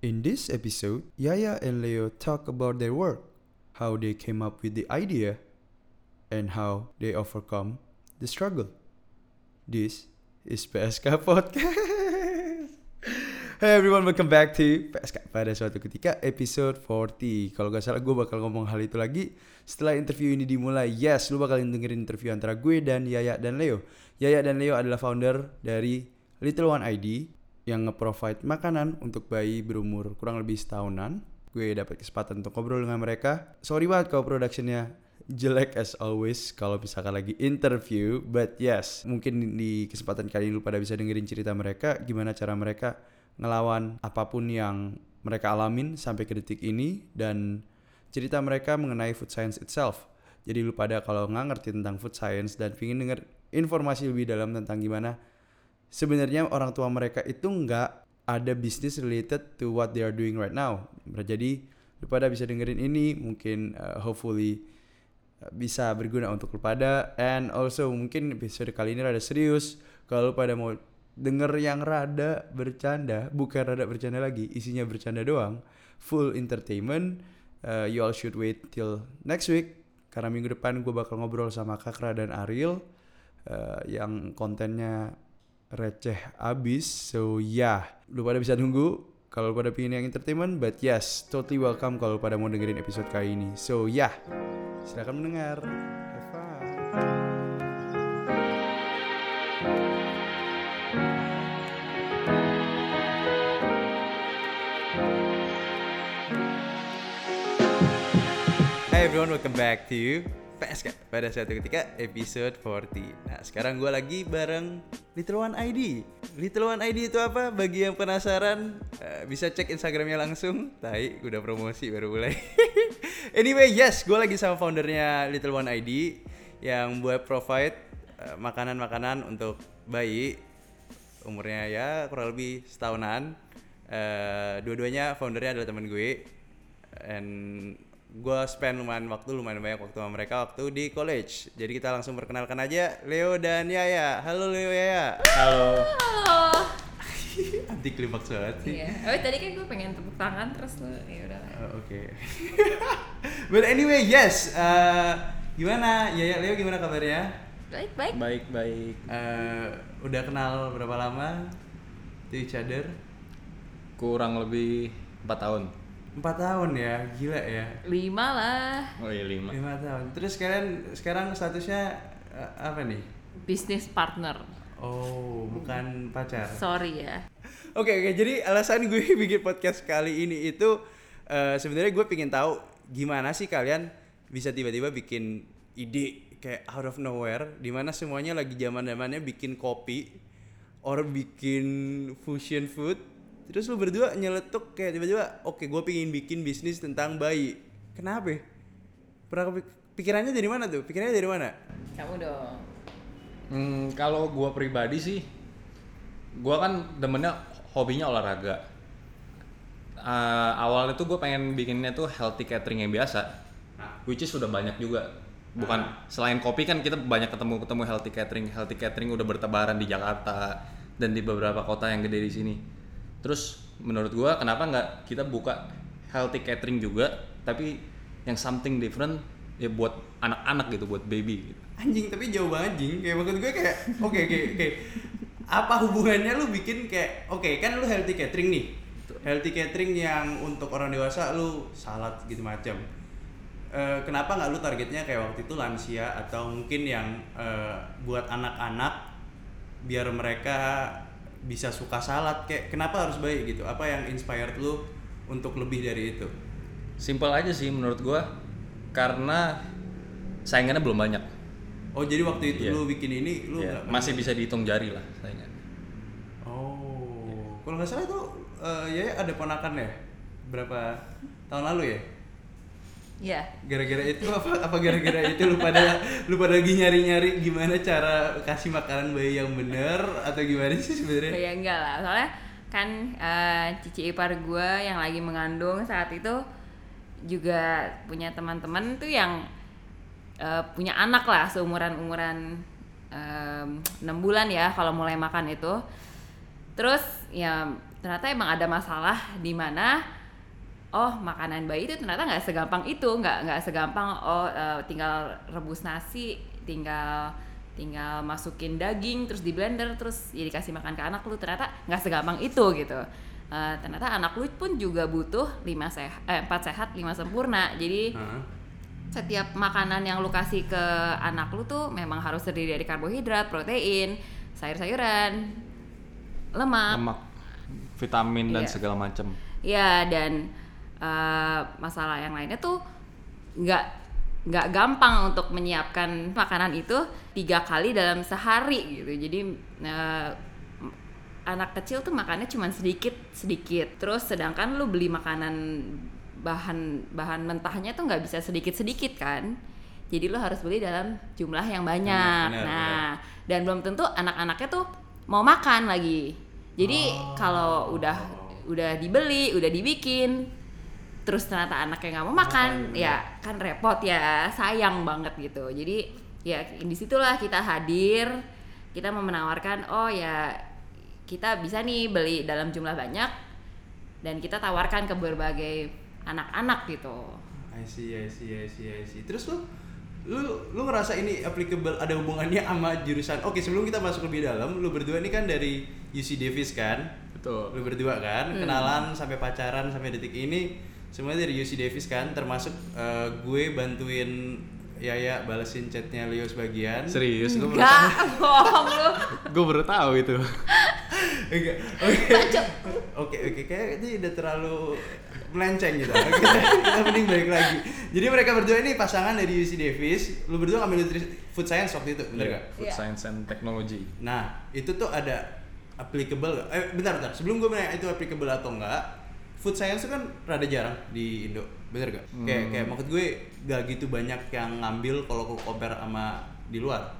In this episode, Yaya and Leo talk about their work, how they came up with the idea, and how they overcome the struggle. This is PSK Podcast. Hey everyone, welcome back to PSK pada suatu ketika episode 40. Kalau gak salah gue bakal ngomong hal itu lagi setelah interview ini dimulai. Yes, lu bakal dengerin interview antara gue dan Yaya dan Leo. Yaya dan Leo adalah founder dari Little One ID yang nge-provide makanan untuk bayi berumur kurang lebih setahunan. Gue dapat kesempatan untuk ngobrol dengan mereka. Sorry banget kalau productionnya jelek as always kalau misalkan lagi interview. But yes, mungkin di kesempatan kali ini lu pada bisa dengerin cerita mereka, gimana cara mereka ngelawan apa pun yang mereka alamin sampai ke detik ini dan cerita mereka mengenai food science itself. Jadi lu pada kalau nggak ngerti tentang food science dan pingin denger informasi lebih dalam tentang gimana sebenarnya orang tua mereka itu nggak ada bisnis related to what they are doing right now. Jadi lu pada bisa dengerin ini mungkin uh, hopefully uh, bisa berguna untuk lu pada and also mungkin episode kali ini rada serius kalau lu pada mau denger yang rada bercanda bukan rada bercanda lagi isinya bercanda doang full entertainment uh, you all should wait till next week karena minggu depan gue bakal ngobrol sama Kakra dan Ariel uh, yang kontennya receh abis so yeah. lu pada bisa nunggu kalau pada pingin yang entertainment but yes totally welcome kalau pada mau dengerin episode kali ini so yeah. silakan mendengar Hey everyone, welcome back to PSK pada suatu ketika episode 40 Nah sekarang gue lagi bareng Little One ID Little One ID itu apa? Bagi yang penasaran uh, bisa cek Instagramnya langsung. Tai, udah promosi baru mulai. Anyway, yes, gue lagi sama foundernya Little One ID Yang buat provide uh, makanan-makanan untuk bayi. Umurnya ya kurang lebih setahunan. Uh, Dua-duanya foundernya adalah teman gue. And gue spend lumayan waktu lumayan banyak waktu sama mereka waktu di college jadi kita langsung perkenalkan aja Leo dan Yaya halo Leo Yaya Halo. Halo. anti klimaks banget sih Iya. Oh tadi kan gue pengen tepuk tangan terus lu ya udah. Oh, oke but anyway yes uh, gimana Yaya Leo gimana kabarnya Baik baik. Baik baik. Uh, udah kenal berapa lama to each other Kurang lebih 4 tahun. Empat tahun ya gila ya Lima lah. Oh iya 5. lima tahun terus kalian sekarang statusnya uh, apa nih Bisnis partner. oh bukan pacar Sorry ya. Oke oke jadi alasan gue bikin podcast kali ini itu eh, sebenarnya gue pengen tahu gimana sih kalian bisa tiba-tiba bikin ide kayak out of nowhere di mana semuanya lagi zaman zamannya bikin kopi or bikin fusion food terus lu berdua nyeletuk kayak tiba-tiba oke gue pengen bikin bisnis tentang bayi kenapa pernah kepik- pikirannya dari mana tuh pikirannya dari mana Kamu dong. Hmm, kalau gua pribadi sih gua kan demennya hobinya olahraga. Eh, awalnya tuh gue pengen bikinnya tuh healthy catering yang biasa. Which is sudah banyak juga. Bukan selain kopi kan kita banyak ketemu ketemu healthy catering. Healthy catering udah bertebaran di Jakarta dan di beberapa kota yang gede di sini. Terus menurut gua kenapa nggak kita buka healthy catering juga tapi yang something different ya buat anak-anak gitu, buat baby gitu. anjing tapi jauh banget anjing kayak maksud gue kayak oke oke oke. Apa hubungannya lu bikin kayak oke kan lu healthy catering nih. Healthy catering yang untuk orang dewasa lu salad gitu macam Eh, kenapa nggak lu targetnya kayak waktu itu lansia atau mungkin yang eh, buat anak-anak biar mereka bisa suka salad kayak kenapa harus baik gitu apa yang inspired lu untuk lebih dari itu Simple aja sih menurut gua karena saingannya belum banyak. oh jadi waktu itu Iya. lu bikin ini lu Ya, nggak- masih bisa dihitung jari lah saingan. Oh, kalau nggak salah tuh eh, ya ada ponakan ya berapa tahun lalu ya? Ya. Gara-gara itu apa? Apa gara-gara itu lu pada lu pada lagi nyari-nyari gimana cara kasih makanan bayi yang bener atau gimana sih sebenarnya? Ya enggak lah. Soalnya kan eh, cici ipar gue yang lagi mengandung saat itu juga punya teman-teman tuh yang eh, punya anak lah seumuran umuran enam bulan ya kalau mulai makan itu terus ya ternyata emang ada masalah di mana oh makanan bayi itu ternyata nggak segampang itu nggak nggak segampang oh eh, tinggal rebus nasi tinggal tinggal masukin daging terus di blender terus ya dikasih makan ke anak lu ternyata nggak segampang itu gitu Eh, ternyata anak lu pun juga butuh lima sehat eh, empat sehat lima sempurna jadi Hah? setiap makanan yang lu kasih ke anak lu tuh memang harus terdiri dari karbohidrat, protein, sayur-sayuran, lemak. lemak vitamin dan Iya. segala macam Ya dan eh, masalah yang lainnya tuh nggak nggak gampang untuk menyiapkan makanan itu tiga kali dalam sehari gitu. Jadi eh, anak kecil tuh makannya cuma sedikit sedikit. Terus sedangkan lu beli makanan bahan bahan mentahnya tuh nggak bisa sedikit sedikit kan. Jadi lu harus beli dalam jumlah yang banyak. benar, nah dan belum tentu anak-anaknya tuh mau makan lagi. Jadi kalau udah udah dibeli, udah dibikin, terus ternyata anaknya nggak mau makan, ya kan repot ya, sayang banget gitu. Jadi ya di situlah kita hadir, kita mau menawarkan, oh ya kita bisa nih beli dalam jumlah banyak dan kita tawarkan ke berbagai anak-anak gitu. I see, I see, I see, I see. Terus lu lu lu ngerasa ini applicable ada hubungannya sama jurusan Oke sebelum kita masuk lebih dalam lu berdua ini kan dari UC Davis kan betul lu berdua kan Hmm. kenalan sampai pacaran sampai detik ini semuanya dari UC Davis kan termasuk eh, gue bantuin Yaya balesin chatnya Leo sebagian serius gue baru Enggak, bohong lu. gue baru tahu itu Oke, oke, oke, oke, kayak ini udah terlalu melenceng gitu. Oke, kita mending balik lagi. Jadi mereka berdua ini pasangan dari UC Davis. Lu berdua ngambil nutrisi food science waktu itu, bener Iya, gak? food Iya. science and technology Nah, itu tuh ada applicable gak? Eh, bentar, bentar. Sebelum gue nanya itu applicable atau enggak, food science itu kan rada jarang di Indo, bener gak? Kayak, Hmm. kayak maksud gue gak gitu banyak yang ngambil kalau compare sama di luar.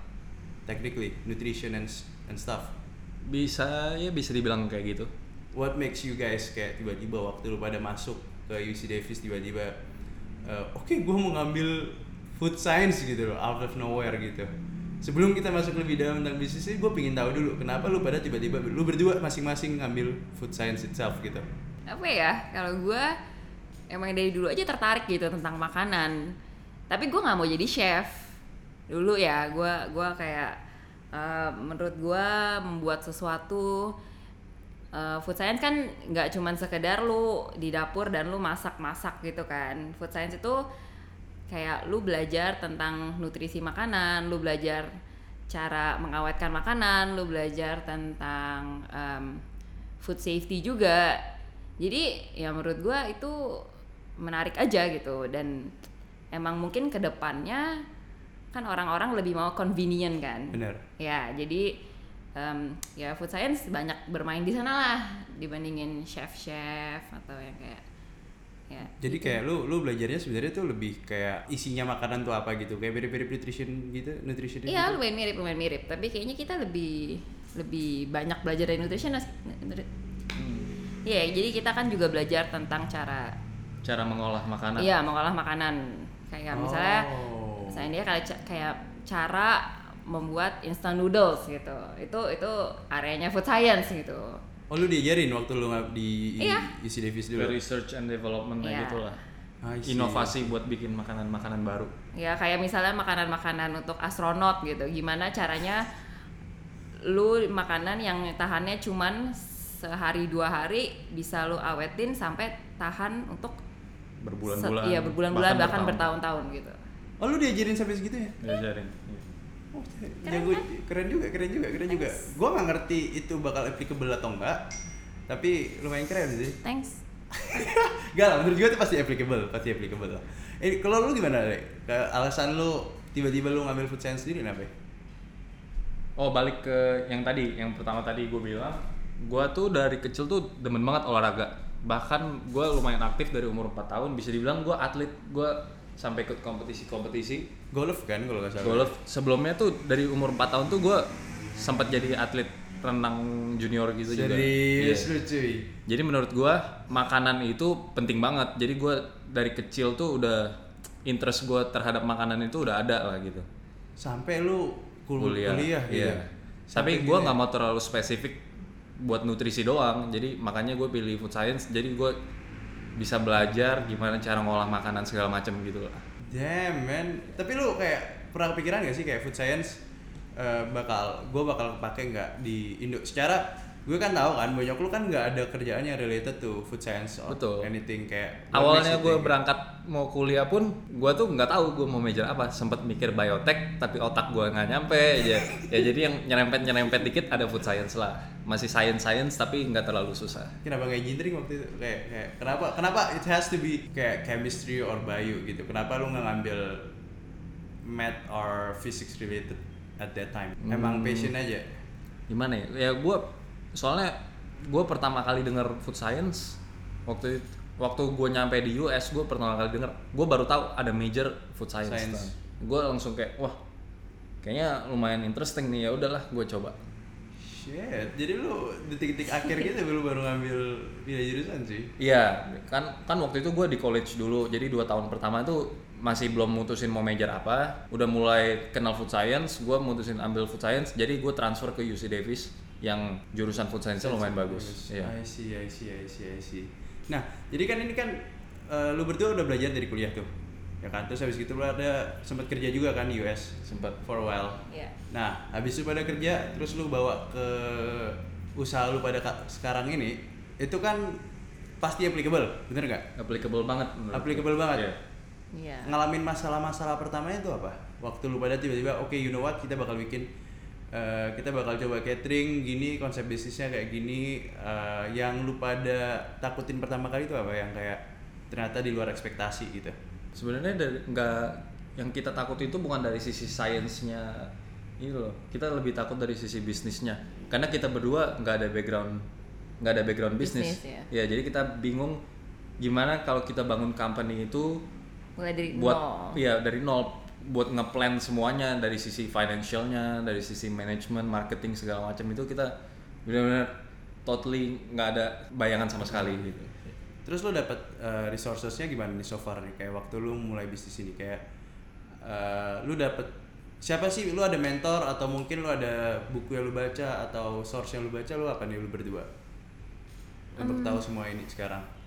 Technically, nutrition and, and stuff. bisa ya bisa dibilang kayak gitu what makes you guys kayak tiba-tiba waktu lu pada masuk ke UC Davis tiba-tiba eh, oke gue mau ngambil food science gitu loh out of nowhere gitu sebelum kita masuk lebih dalam tentang bisnis ini gue pengen tahu dulu kenapa lu pada tiba-tiba lu berdua masing-masing ngambil food science itself gitu apa ya kalau gue emang dari dulu aja tertarik gitu tentang makanan. Tapi gue nggak mau jadi chef. Dulu ya gue gua kayak eh, menurut gue membuat sesuatu eh, food science kan nggak cuman sekedar lu di dapur dan lu masak-masak gitu kan. Food science itu kayak lu belajar tentang nutrisi makanan lu belajar cara mengawetkan makanan lu belajar tentang em, food safety juga jadi ya menurut gua itu menarik aja gitu. Dan emang mungkin ke depannya kan orang-orang lebih mau convenient kan. Bener. Ya jadi em, ya food science banyak bermain di sana lah dibandingin chef-chef atau yang kayak ya. Jadi kayak lu lu belajarnya sebenarnya tuh lebih kayak isinya makanan tuh apa gitu? Kayak mirip-mirip nutrition gitu nutrition Iya gitu. lumayan mirip lumayan mirip. Tapi kayaknya kita lebih lebih banyak belajar dari nutrition Iya jadi kita kan juga belajar tentang cara cara mengolah makanan. Iya mengolah makanan. Kayak misalnya Oh. misalnya dia kayak kayak cara membuat instant noodles gitu. Itu itu areanya food science gitu. Oh lu diajarin waktu lu nggak di Iya. UC Davis dulu? Research and development Iya. gitu lah inovasi buat bikin makanan-makanan baru. Ya kayak misalnya makanan-makanan untuk astronot gitu. Gimana caranya lu makanan yang tahannya cuman sehari dua hari bisa lu awetin sampai tahan untuk berbulan-bulan iya berbulan-bulan bahkan, bertahun. bertahun-tahun gitu oh lu diajarin sampai segitu ya diajarin iya. Oh, jago, keren juga, keren juga, keren juga. Gua nggak ngerti itu bakal applicable atau enggak, tapi lumayan keren sih. thanks Gak lah, menurut gue itu pasti applicable, pasti applicable lah. Eh, kalau lu gimana? Ke alasan lu tiba-tiba lu ngambil food science sendiri kenapa? Oh balik ke yang tadi, yang pertama tadi gue bilang, gue tuh dari kecil tuh demen banget olahraga. Bahkan gue lumayan aktif dari umur 4 tahun, bisa dibilang gue atlet, gue sampai ikut kompetisi-kompetisi Golf kan kalau nggak salah. golf. Sebelumnya tuh dari umur 4 tahun tuh gue sempat jadi atlet renang junior gitu juga. Serius lu cuy. Jadi menurut gue makanan itu penting banget. Jadi gue dari kecil tuh udah interest gue terhadap makanan itu udah ada lah gitu. Sampai lu kul- kuliah, gitu. iya. Sampai Tapi gue nggak mau terlalu spesifik buat nutrisi doang jadi makanya gue pilih food science jadi gue bisa belajar gimana cara ngolah makanan segala macam gitu lah Damn man. Tapi lu kayak pernah kepikiran gak sih kayak food science eh, bakal gue bakal kepake nggak di Indo? Secara gue kan tahu kan banyak lu kan nggak ada kerjaan yang related to food science or Betul. anything kayak awalnya gue basically. berangkat mau kuliah pun gue tuh nggak tahu gue mau major apa sempet mikir biotek tapi otak gue nggak nyampe aja ya jadi yang nyerempet nyerempet dikit ada food science lah masih science science tapi nggak terlalu susah Kenapa nggak engineering waktu itu? Kayak, kayak kenapa kenapa it has to be kayak chemistry or bio gitu? Kenapa lu nggak ngambil math or physics related at that time? Emang Hmm. passion aja. gimana ya ya gue soalnya gue pertama kali denger food science waktu it- waktu gue nyampe di US gue pertama kali denger gue baru tahu ada major food science, Science. gue langsung kayak wah kayaknya lumayan interesting nih ya udahlah gue coba Shit, jadi lu detik-detik akhir gitu lu baru ngambil pilih jurusan sih? Iya, kan kan waktu itu gue di college dulu, jadi dua tahun pertama itu masih belum mutusin mau major apa, udah mulai kenal food science, gue mutusin ambil food science, jadi gue transfer ke UC Davis yang jurusan food science lumayan bagus. Iya. I see, I see, I see, I see. Nah, jadi kan ini kan eh, lu berdua udah belajar dari kuliah tuh, ya kan? Terus habis gitu lu ada sempat kerja juga kan di US Sempat. for a while. Iya. Nah, habis itu pada kerja, terus lu bawa ke usaha lu pada ka- sekarang ini, itu kan pasti applicable, bener nggak? Applicable banget. Applicable banget. Iya. Iya. Ngalamin masalah-masalah pertamanya itu apa? Waktu lu pada tiba-tiba, oke you know what, kita bakal bikin, eh, kita bakal coba catering, gini konsep bisnisnya kayak gini, eh, yang lu pada takutin pertama kali itu apa? Yang kayak ternyata di luar ekspektasi gitu. Sebenarnya dari nggak yang kita takut itu bukan dari sisi sainsnya ini loh. Kita lebih takut dari sisi bisnisnya. Karena kita berdua nggak ada background nggak ada background bisnis. Bisnis, ya. jadi kita bingung gimana kalau kita bangun company itu Mulai dari buat nol. iya dari nol buat ngeplan semuanya dari sisi financialnya, dari sisi manajemen, marketing segala macam itu kita benar-benar totally nggak ada bayangan sama sekali gitu. Terus lu dapat eh, resourcesnya gimana nih so far nih? Kayak waktu lu mulai bisnis ini kayak eh, lu dapat siapa sih? Lu ada mentor atau mungkin lu ada buku yang lu baca atau source yang lu baca? Lu apa nih lu berdua? Untuk tahu semua ini sekarang.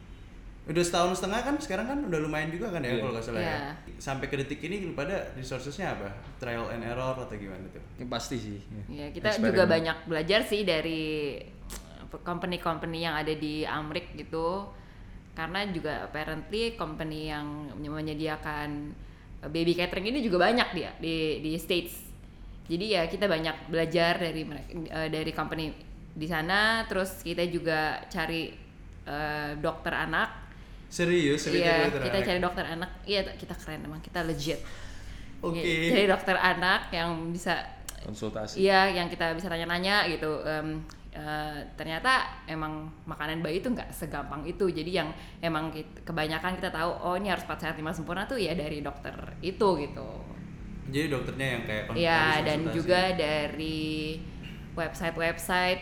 Udah setahun setengah kan? Sekarang kan udah lumayan juga kan ya Iya. kalau nggak salah ya. Iya. Sampai ke detik ini pada resourcesnya apa? Trial and error atau gimana tuh? Ini pasti sih. Ya, kita Eksperimen. juga banyak belajar sih dari company-company yang ada di Amrik gitu. Karena juga apparently company yang menyediakan baby catering ini juga banyak dia di di States. Jadi ya kita banyak belajar dari mereka eh, dari company di sana terus kita juga cari eh, dokter anak Serius? Serius Iya, dokter kita anak? cari dokter anak. Iya, kita keren emang, kita legit. Oke. Iya, Cari dokter anak yang bisa konsultasi. Iya, yang kita bisa tanya-nanya gitu. Em, eh, ternyata emang makanan bayi itu nggak segampang itu. Jadi yang emang kit- kebanyakan kita tahu, oh ini harus 4 sehat 5 sempurna tuh ya dari dokter itu gitu. Jadi dokternya yang kayak Iya, harus dan konsultasi. juga dari website-website,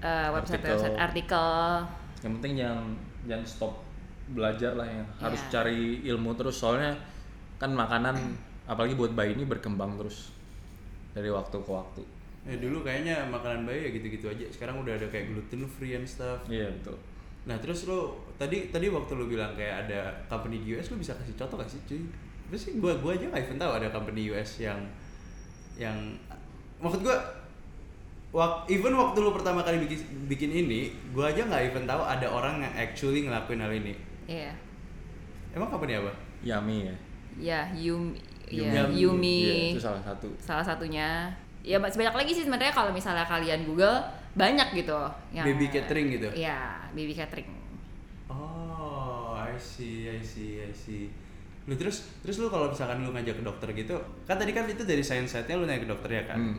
eh, website-website artikel. Yang penting jangan jangan stop belajar lah ya. Harus Iya. cari ilmu terus soalnya kan makanan apalagi buat bayi ini berkembang terus dari waktu ke waktu. Ya dulu kayaknya makanan bayi ya gitu-gitu aja. Sekarang udah ada kayak gluten free and stuff. Iya betul. Nah terus lo tadi tadi waktu lo bilang kayak ada company di US lo bisa kasih contoh gak sih cuy? Terus sih gua gua aja nggak even tahu ada company US yang yang maksud gua wak, even waktu lo pertama kali bikin bikin ini, gua aja nggak even tahu ada orang yang actually ngelakuin hal ini. Iya. Emang company apa? Yummy ya. Ya, Yumi, Yumi. ya, Yumi. Iya, itu salah satu. salah satunya ya ba- banyak lagi sih sebenarnya kalau misalnya kalian Google banyak gitu yang Baby catering gitu? Iya, baby catering. Oh, I see, I see, I see. Lu terus terus lu kalau misalkan lu ngajak ke dokter gitu, kan tadi kan itu dari science side-nya lu nanya ke dokter ya kan? Hmm.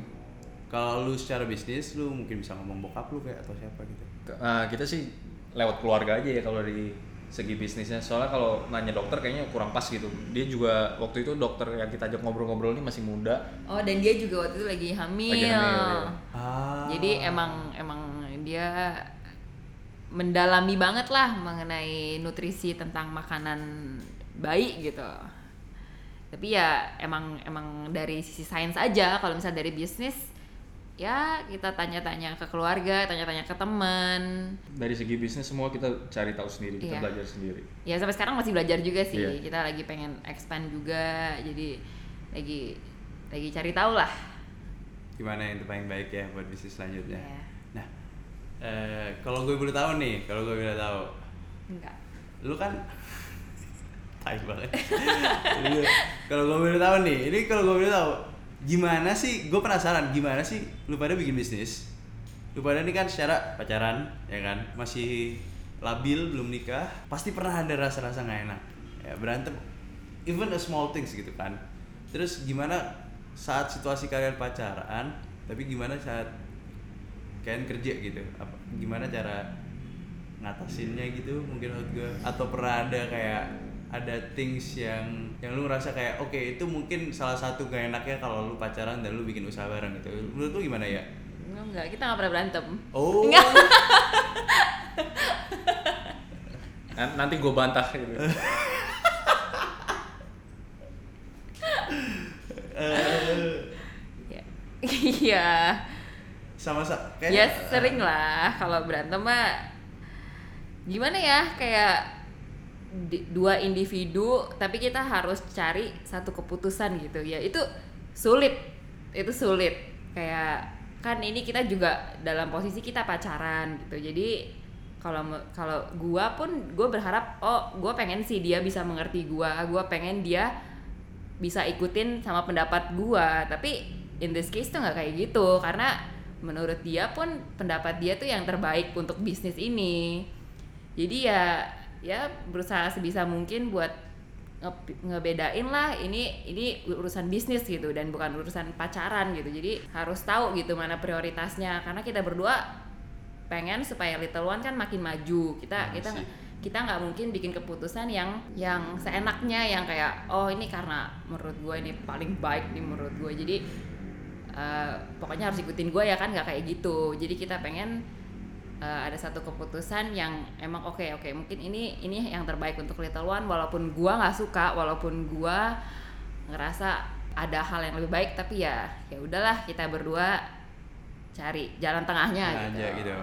Kalau lu secara bisnis, lu mungkin bisa ngomong bokap lu kayak atau siapa gitu. Ah, kita sih lewat keluarga aja ya kalau dari segi bisnisnya. Soalnya kalau nanya dokter kayaknya kurang pas gitu. Dia juga waktu itu dokter yang kita ajak ngobrol-ngobrol ini masih muda. Oh, dan dia juga waktu itu lagi hamil. Lagi hamil, iya. Ah. Jadi emang emang dia mendalami banget lah mengenai nutrisi tentang makanan bayi gitu. Tapi ya emang emang dari sisi sains aja kalau misalnya dari bisnis ya kita tanya-tanya ke keluarga tanya-tanya ke teman Dari segi bisnis semua kita cari tahu sendiri, kita Iya. belajar sendiri. ya sampai sekarang masih belajar juga sih Iya. kita lagi pengen expand juga jadi lagi lagi cari tahu lah Gimana yang terpaling baik ya buat bisnis selanjutnya? Iya. Nah, eh, kalau gue boleh tahu nih, kalau gue boleh tahu, enggak lu kan tai banget. Lu- kalau gue boleh tahu nih, ini kalau gue boleh tahu, gimana sih? Gue penasaran, gimana sih lu pada bikin bisnis? Lu pada ini kan secara pacaran, ya kan, masih labil, belum nikah, pasti pernah ada rasa-rasa nggak enak, ya berantem, even a small things gitu kan. Terus gimana saat situasi kalian pacaran, tapi gimana saat kalian kerja gitu? Apa gimana cara ngatasinnya gitu mungkin gue atau pernah ada kayak ada things yang yang lu ngerasa kayak oke itu mungkin salah satu gak enaknya kalau lu pacaran dan lu bikin usaha bareng gitu. Menurut lu gimana ya? Enggak kita nggak pernah berantem. Oh. Nan- Nanti gue bantah gitu. eh, ya. Iya. Sama sa kayak ya sering lah kalau berantem mah gimana ya? Kayak dua individu tapi kita harus cari satu keputusan gitu. Ya itu sulit. Itu sulit. Kayak kan ini kita juga dalam posisi kita pacaran gitu. Jadi kalau kalau gua pun gua berharap oh gua pengen sih dia bisa mengerti gua. Gua pengen dia bisa ikutin sama pendapat gua. Tapi in this case tuh nggak kayak gitu. Karena menurut dia pun pendapat dia tuh yang terbaik untuk bisnis ini. Jadi ya ya berusaha sebisa mungkin buat nge- ngebedain lah ini ini urusan bisnis gitu dan bukan urusan pacaran gitu. Jadi harus tahu gitu mana prioritasnya. Karena kita berdua pengen supaya Little One kan makin maju. Kita Nah, kita sih. kita nggak mungkin bikin keputusan yang yang seenaknya yang kayak oh ini karena menurut gue ini paling baik nih menurut gue jadi eh, pokoknya harus ikutin gue ya kan nggak kayak gitu. Jadi kita pengen eh, ada satu keputusan yang emang oke oke mungkin ini ini yang terbaik untuk Little One walaupun gue nggak suka walaupun gue ngerasa ada hal yang lebih baik tapi ya ya udahlah kita berdua cari jalan tengahnya aja gitu.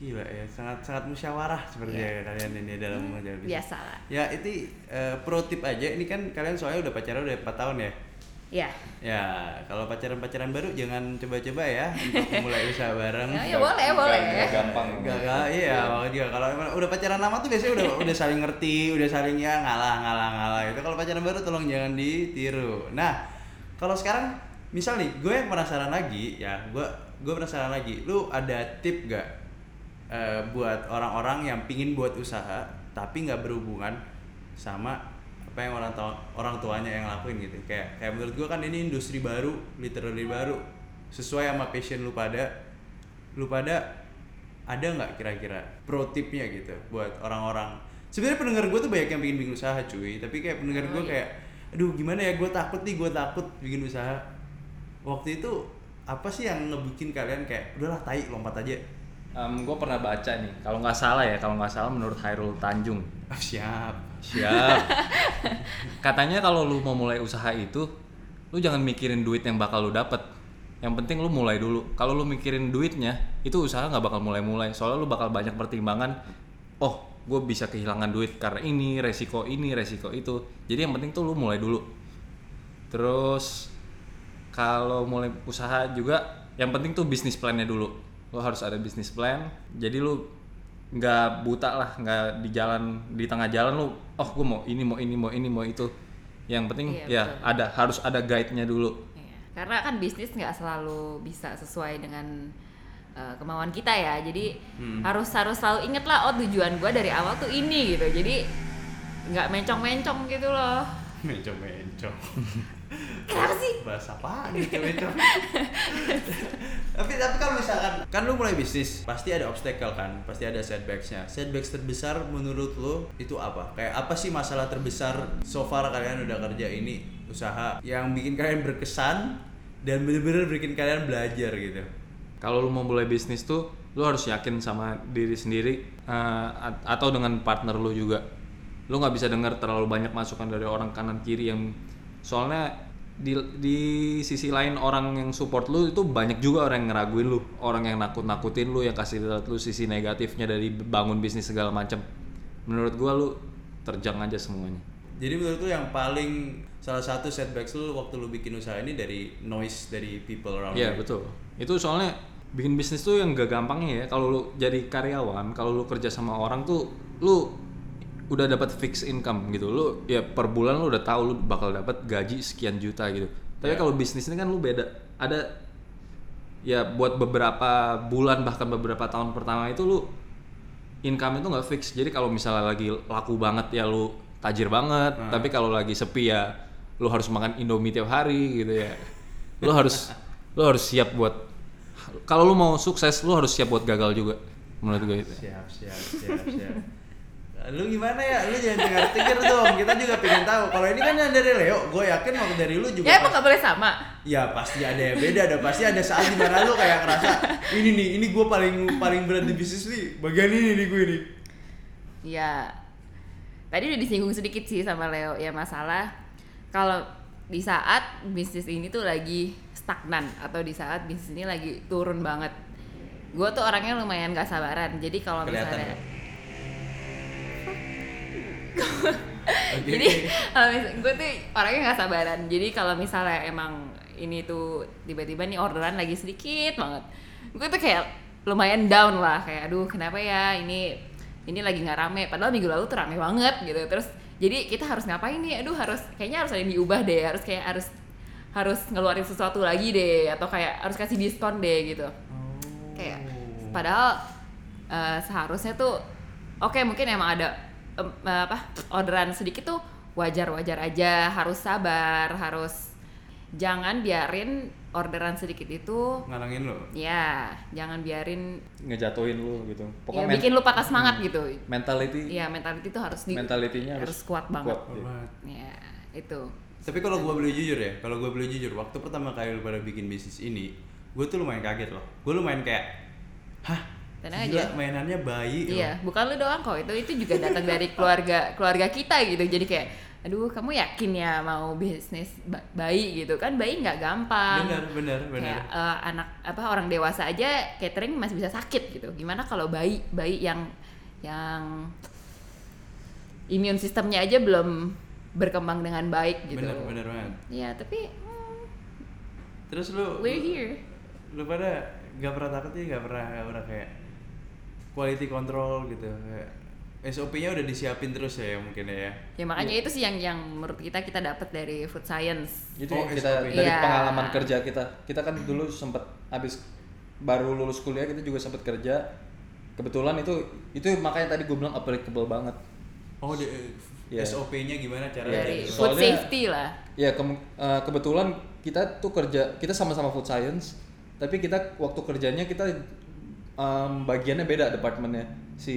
Gila ya sangat sangat musyawarah sepertinya kalian ini dalam mengajar bisnis. biasa lah ya itu eh, pro tip aja ini kan kalian soalnya udah pacaran udah 4 tahun ya ya Ya, kalau pacaran-pacaran baru jangan coba-coba ya untuk mulai usaha bareng. ya, ya boleh boleh Nggak gampang. Gak, gak, iya, makanya juga kalau udah pacaran lama tuh biasanya udah udah saling ngerti, udah saling ya ngalah ngalah ngalah itu. Kalau pacaran baru tolong jangan ditiru. Nah, kalau sekarang misal nih, gue yang penasaran lagi, ya, gue gue penasaran lagi, lu ada tip gak eh, buat orang-orang yang pingin buat usaha tapi nggak berhubungan sama apa yang orang tua orang tuanya yang lakuin gitu. Kayak kayak menurut gue kan ini industri baru literally baru. Sesuai sama passion lu pada lu pada ada nggak kira-kira pro tipnya gitu buat orang-orang? Sebenarnya pendengar gue tuh banyak yang bikin bikin usaha cuy. Tapi kayak pendengar Oh, gue iya. kayak aduh gimana ya? Gue takut nih gue takut bikin usaha. Waktu itu apa sih yang ngebikin kalian kayak udahlah tai lompat aja. Gue pernah baca nih, kalau nggak salah ya, kalau nggak salah menurut Hairul Tanjung. Siap Siap. Katanya kalau lu mau mulai usaha itu, lu jangan mikirin duit yang bakal lu dapet. Yang penting lu mulai dulu. Kalau lu mikirin duitnya, itu usaha nggak bakal mulai-mulai. Soalnya lu bakal banyak pertimbangan. Oh, gue bisa kehilangan duit karena ini, resiko ini, resiko itu. Jadi yang penting tuh lu mulai dulu. Terus kalau mulai usaha juga, yang penting tuh bisnis plannya dulu. Lo harus ada bisnis plan. Jadi lu nggak buta lah nggak di jalan di tengah jalan lu oh gue mau ini mau ini mau ini mau itu yang penting Iya, ya betul. ada harus ada guide-nya dulu Iya. Karena kan bisnis nggak selalu bisa sesuai dengan uh, kemauan kita ya. Jadi Hmm. harus harus selalu inget lah oh tujuan gua dari awal tuh ini gitu. Jadi nggak mencong-mencong gitu loh. mencong mencong Kenapa sih? bahasa apa gitu tapi tapi kalau misalkan kan lu mulai bisnis pasti ada obstacle kan pasti ada setbacksnya. Setbacks terbesar menurut lu itu apa? Kayak apa sih masalah terbesar so far kalian udah kerja ini usaha yang bikin kalian berkesan dan bener-bener bikin kalian belajar gitu? Kalau lu mau mulai bisnis tuh lu harus yakin sama diri sendiri at- atau dengan partner lu juga. Lu nggak bisa dengar terlalu banyak masukan dari orang kanan kiri yang soalnya di di sisi lain orang yang support lu itu banyak juga orang yang ngeraguin lu, orang yang nakut-nakutin lu, yang kasih lihat lu sisi negatifnya dari bangun bisnis segala macam. Menurut gua lu terjang aja semuanya. Jadi menurut lu yang paling salah satu setbacks lu waktu lu bikin usaha ini dari noise dari people around you. betul. Itu soalnya bikin bisnis tuh yang gak gampangnya ya. Kalau lu jadi karyawan, kalau lu kerja sama orang tuh lu udah dapat fix income gitu. Lu ya per bulan lu udah tahu lu bakal dapat gaji sekian juta gitu. Tapi Ya. kalau bisnis ini kan lu beda. Ada ya buat beberapa bulan bahkan beberapa tahun pertama itu lu income itu nggak fix. Jadi kalau misalnya lagi laku banget ya lu tajir banget. Tapi kalau lagi sepi ya lu harus makan Indomie tiap hari gitu ya. Lu harus lu harus siap buat kalau lu mau sukses lu harus siap buat gagal juga menurut gue itu. Siap, siap, siap, siap. Lu gimana ya? Lu jangan dengar tikir dong. Kita juga pengen tahu. Kalau ini kan yang dari Leo, gue yakin waktu dari lu juga. Ya emang nggak boleh sama. Ya pasti ada yang beda, ada pasti ada saat di mana lu kayak ngerasa ini nih, ini gue paling paling berat di bisnis nih, bagian ini nih gue nih. Ya, tadi udah disinggung sedikit sih sama Leo ya masalah kalau di saat bisnis ini tuh lagi stagnan atau di saat bisnis ini lagi turun banget. Gue tuh orangnya lumayan gak sabaran. Jadi kalau misalnya, ya? Oke, jadi gue tuh orangnya gak sabaran. Jadi kalau misalnya emang ini tuh tiba-tiba nih orderan lagi sedikit banget, gue tuh kayak lumayan down lah. Kayak aduh kenapa ya ini ini lagi nggak rame. Padahal minggu lalu tuh rame banget gitu. Terus jadi kita harus ngapain nih? Aduh harus kayaknya harus ada yang diubah deh. Harus kayak harus harus ngeluarin sesuatu lagi deh atau kayak harus kasih diskon deh gitu kayak padahal eh, seharusnya tuh oke mungkin emang ada eh, apa orderan sedikit tuh wajar-wajar aja harus sabar harus jangan biarin orderan sedikit itu ngalangin lo. ya jangan biarin ngejatuhin lu gitu. ya Pokoknya men- bikin lu patah semangat gitu mentality ya mentality itu harus di mentalitinya harus kuat banget Kuat, ya iya. itu Tapi kalau gue boleh jujur ya, kalau gue boleh jujur, waktu pertama kali lu pada bikin bisnis ini, gue tuh lumayan kaget loh. Gue lumayan kayak, hah, Tenang gila aja. mainannya bayi loh. Iya, bukan lu doang kok. Itu itu juga datang dari keluarga keluarga kita gitu. Jadi kayak, aduh kamu yakin ya mau bisnis ba- bayi gitu kan? Bayi nggak gampang. Bener, bener, bener. Kayak eh, anak apa orang dewasa aja catering masih bisa sakit gitu. Gimana kalau bayi bayi yang yang imun sistemnya aja belum berkembang dengan baik gitu. Bener, bener banget. Iya, tapi hmm, Terus lu, we're here. lu pada gak pernah takut sih, gak pernah, gak pernah kayak quality control gitu. Kayak SOP-nya udah disiapin terus ya mungkin ya. Ya makanya itu sih yang yang menurut kita kita dapat dari food science. Itu Oh, yang kita SOP. dari Iya. pengalaman kerja kita. Kita kan dulu sempat habis baru lulus kuliah kita juga sempat kerja. Kebetulan itu itu makanya tadi gue bilang applicable banget. Oh, di, Iya. SOP-nya gimana caranya? Dari Iya, food soalnya- safety lah. Ya kem- eh, kebetulan kita tuh kerja kita sama-sama food science, tapi kita waktu kerjanya kita em, bagiannya beda departemennya. Si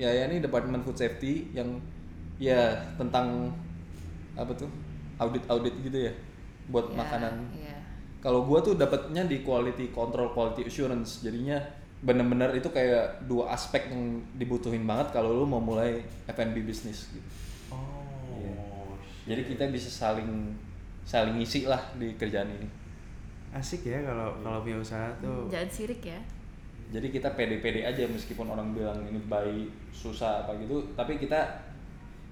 ya ya ini departemen food safety yang ya tentang apa tuh audit audit gitu ya buat Ya, makanan. iya. Kalau gua tuh dapatnya di quality control quality assurance, jadinya bener-bener itu kayak dua aspek yang dibutuhin banget kalau lu mau mulai F&B bisnis gitu. Oh. Shit. Jadi kita bisa saling saling ngisi lah di kerjaan ini. asik ya kalau kalau punya usaha tuh. Jangan sirik ya. Jadi kita pede-pede aja meskipun orang bilang ini bayi susah apa gitu, tapi kita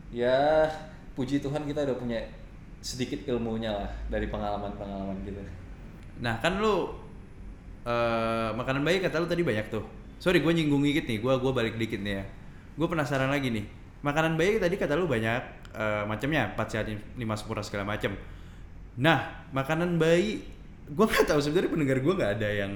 ya puji Tuhan kita udah punya sedikit ilmunya lah dari pengalaman-pengalaman gitu. Nah kan lu eh makanan bayi kata lu tadi banyak tuh. Sorry gue nyinggung dikit nih, gue gua balik dikit nih ya. Gue penasaran lagi nih. Makanan bayi tadi kata lu banyak eh, macamnya, empat sehat lima sempurna segala macam. Nah makanan bayi, gue nggak tahu sebenarnya pendengar gue nggak ada yang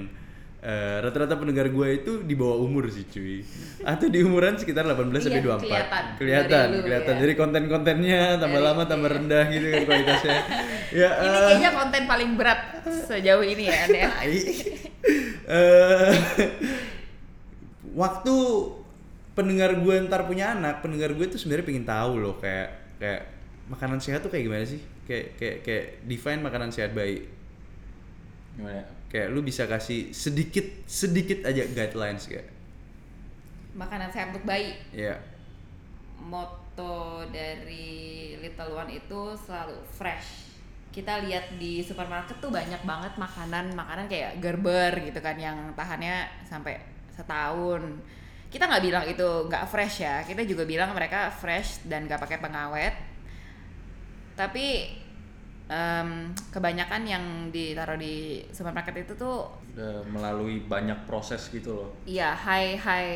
eh, rata-rata pendengar gue itu di bawah umur sih cuy atau di umuran sekitar 18 sampai Iya, 24 kelihatan. kelihatan Dari lu, kelihatan ya. dari konten-kontennya tambah Dari- lama tambah iya. rendah gitu kan kualitasnya ya Ini eh, kayaknya konten paling berat sejauh ini ya, Anda. Tai. Eh, waktu pendengar gue ntar punya anak, pendengar gue tuh sebenarnya pengen tahu loh kayak kayak makanan sehat tuh kayak gimana sih? Kayak kayak kayak define makanan sehat baik. Gimana ya? Kayak lu bisa kasih sedikit sedikit aja guidelines kayak. Makanan sehat untuk bayi. Ya. Moto dari Little One itu selalu fresh. kita lihat di supermarket tuh banyak banget makanan makanan kayak gerber gitu kan yang tahannya sampai setahun kita nggak bilang itu nggak fresh ya kita juga bilang mereka fresh dan nggak pakai pengawet tapi em, kebanyakan yang ditaruh di supermarket itu tuh udah melalui banyak proses gitu loh Iya high high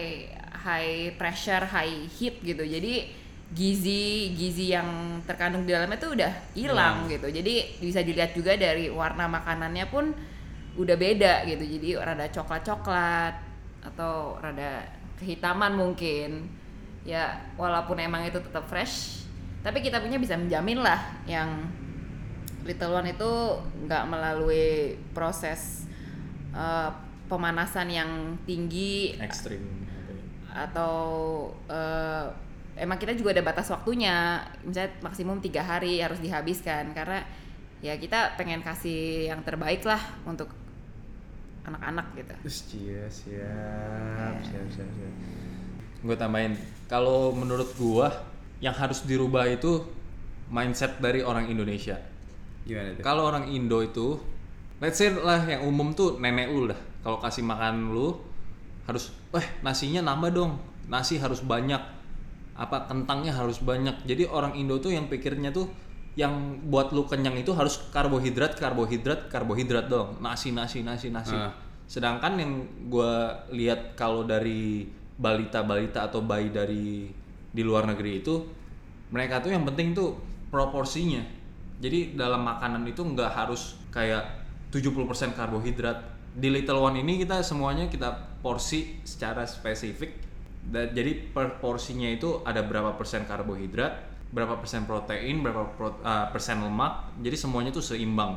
high pressure, high heat gitu. Jadi gizi gizi yang terkandung di dalamnya tuh udah hilang gitu. Jadi bisa dilihat juga dari warna makanannya pun udah beda gitu. Jadi rada coklat-coklat atau rada kehitaman mungkin. Ya walaupun emang itu tetap fresh, tapi kita punya bisa menjamin lah yang Little One itu nggak melalui proses eh, pemanasan yang tinggi ekstrim atau eh, emang kita juga ada batas waktunya. Misalnya maksimum tiga hari harus dihabiskan karena ya kita pengen kasih yang terbaik lah untuk anak-anak gitu. Terus iya, siap, siap, siap, siap. gue tambahin kalau menurut gua yang harus dirubah itu mindset dari orang Indonesia Gimana tuh? kalau orang Indo itu let's say lah yang umum tuh nenek lu dah. Kalau kasih makan lu harus eh nasinya nambah dong. Nasi harus banyak. Apa kentangnya harus banyak. Jadi orang Indo tuh yang pikirnya tuh yang buat lu kenyang itu harus karbohidrat karbohidrat karbohidrat dong. Nasi nasi nasi nasi. Ah. sedangkan yang gua lihat kalau dari balita-balita atau bayi dari di luar negeri itu mereka tuh yang penting tuh proporsinya jadi dalam makanan itu nggak harus kayak 70% karbohidrat. Di Little One ini kita semuanya kita porsi secara spesifik. Da- jadi per porsinya itu ada berapa persen karbohidrat berapa persen protein berapa pro- ah, persen lemak. Jadi semuanya tuh seimbang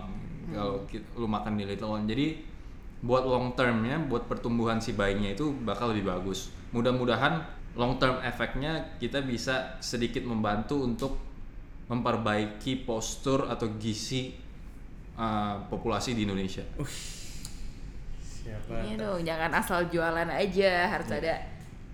kalau ki- lu makan di Little One. Jadi buat long termnya buat pertumbuhan si bayinya itu bakal lebih bagus. Mudah-mudahan long term efeknya kita bisa sedikit membantu untuk memperbaiki postur atau gizi uh, populasi di Indonesia Siapa? Iya dong jangan asal jualan aja harus ada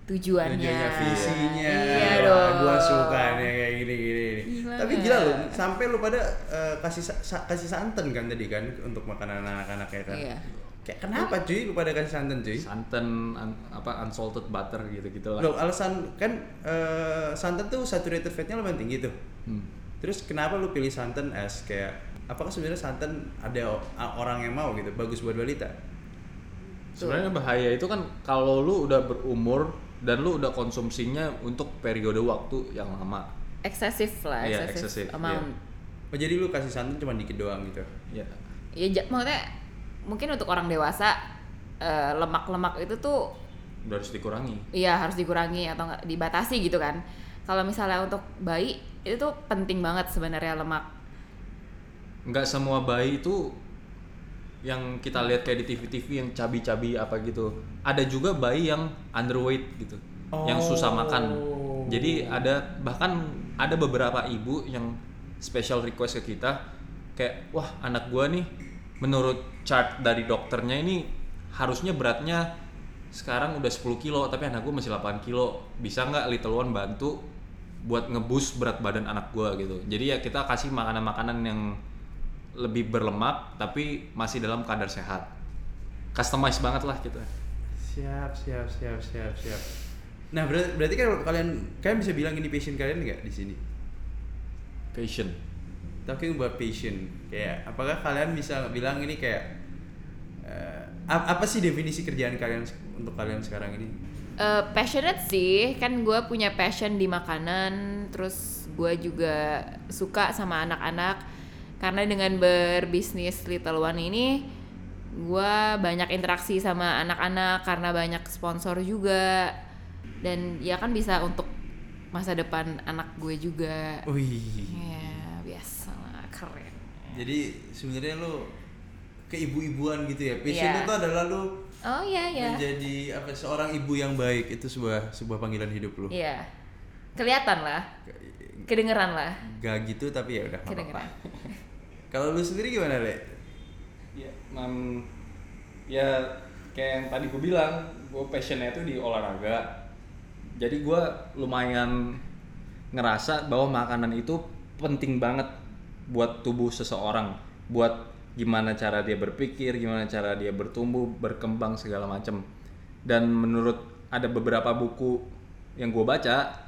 tujuannya Tujuannya, visinya. iya Wah, dong Gua suka nih kayak gini gini. gini. Gimana? Tapi gila loh, sampai lu pada eh, kasih sa- kasih santan kan tadi kan untuk makanan anak-anak ya kan. Iya. Kayak kenapa cuy lu pada kasih santan cuy? santan un- apa unsalted butter gitu gitu lah Loh, alasan kan eh, santan tuh saturated fatnya lumayan tinggi tuh. Hmm. Terus kenapa lu pilih santan as kayak apakah sebenarnya santan ada orang yang mau gitu? Bagus buat balita? sebenarnya bahaya itu kan kalau lu udah berumur dan lu udah konsumsinya untuk periode waktu yang lama. Eksesif lah Iya, eksesif excessive, amount. Oh jadi lu kasih santan cuma dikit doang gitu? ya ya ja- maksudnya mungkin untuk orang dewasa eh, lemak-lemak itu tuh udah harus dikurangi. iya harus dikurangi atau nggak dibatasi gitu kan. Kalau misalnya untuk bayi itu tuh penting banget sebenarnya lemak. Nggak semua bayi itu yang kita lihat kayak di TV-TV yang cabi-cabi apa gitu. Ada juga bayi yang underweight gitu yang susah makan. Oh. jadi ada bahkan ada beberapa ibu yang special request ke kita kayak wah anak gua nih menurut chart dari dokternya ini harusnya beratnya sekarang udah 10 kilo tapi anak gua masih 8 kilo. Bisa nggak Little One bantu buat ngebus berat badan anak gua gitu jadi ya kita kasih makanan-makanan yang lebih berlemak tapi masih dalam kadar sehat customize banget lah gitu Siap, siap, siap, siap, siap. Nah berarti, berarti kan kalian kalian bisa bilang ini passion kalian nggak di sini? passion Talking about passion, kayak apakah kalian bisa bilang ini kayak ap- apa sih definisi kerjaan kalian untuk kalian sekarang ini? Eh, passionate sih kan gue punya passion di makanan terus gue juga suka sama anak-anak karena dengan berbisnis Little One ini gue banyak interaksi sama anak-anak karena banyak sponsor juga dan ya kan bisa untuk masa depan anak gue juga Wih. ya biasa lah keren Jadi sebenarnya lo keibu-ibuan gitu ya. Passion Iya. itu adalah lo oh iya ya menjadi apa seorang ibu yang baik itu sebuah sebuah panggilan hidup lo. iya. Kelihatan lah. Kedengeran lah. Gak gitu tapi ya udah kedengeran. Kalau lu sendiri gimana, Le? ya mam ya kayak yang tadi gue bilang gue passionnya itu di olahraga. Jadi gue lumayan ngerasa bahwa makanan itu penting banget buat tubuh seseorang, buat gimana cara dia berpikir, gimana cara dia bertumbuh, berkembang segala macam. Dan menurut ada beberapa buku yang gue baca,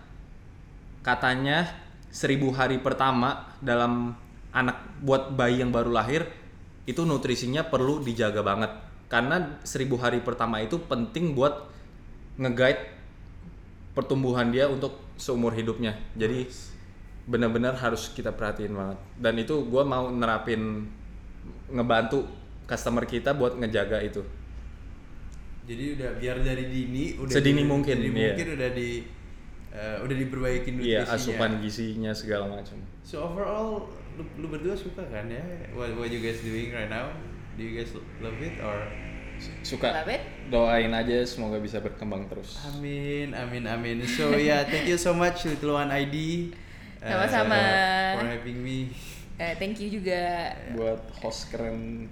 katanya seribu hari pertama dalam anak buat bayi yang baru lahir itu nutrisinya perlu dijaga banget. Karena seribu hari pertama itu penting buat nge-guide pertumbuhan dia untuk seumur hidupnya. Jadi benar-benar harus kita perhatiin banget. Dan itu gue mau nerapin ngebantu customer kita buat ngejaga itu Jadi udah biar dari dini udah Sedini mungkin, sedini iya. mungkin udah di eh, udah diperbaikin iya nutrisinya. asupan gizinya segala macam So overall lu, lu berdua suka kan ya what what you guys doing right now? Do you guys love it or suka Love it. doain aja semoga bisa berkembang terus Amin, amin, amin. So yeah, thank you so much Little One ID. uh, Sama-sama. for having me. Eh, thank you juga. buat host keren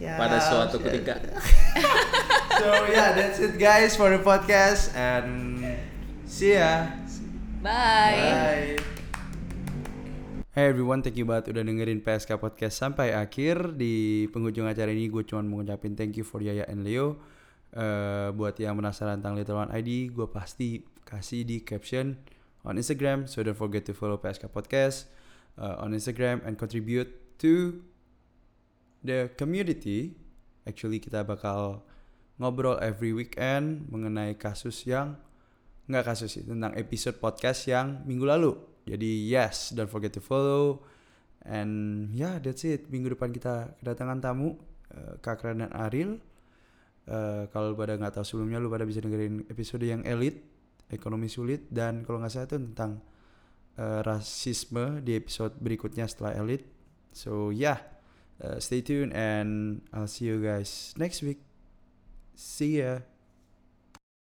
Siap, pada suatu siap. ketika So yeah, that's it guys for the podcast and see ya. Bye. Hey everyone, thank you banget udah dengerin PSK Podcast sampai akhir. Di penghujung acara ini gue cuma mau ngucapin thank you for Yaya and Leo. Eh, buat yang penasaran tentang Little One ID, gue pasti kasih di caption on Instagram. So don't forget to follow PSK Podcast uh, on Instagram and contribute to the community. Actually kita bakal ngobrol every weekend mengenai kasus yang nggak kasus sih tentang episode podcast yang minggu lalu. Jadi yes, don't forget to follow. And yeah, that's it. Minggu depan kita kedatangan tamu eh, Kak Ran dan Aril. Eh, kalau lu pada nggak tahu sebelumnya, lu pada bisa dengerin episode yang elit, ekonomi sulit, dan kalau nggak salah itu tentang eh, rasisme di episode berikutnya setelah elit. So yeah, eh, stay tuned and I'll see you guys next week. See ya.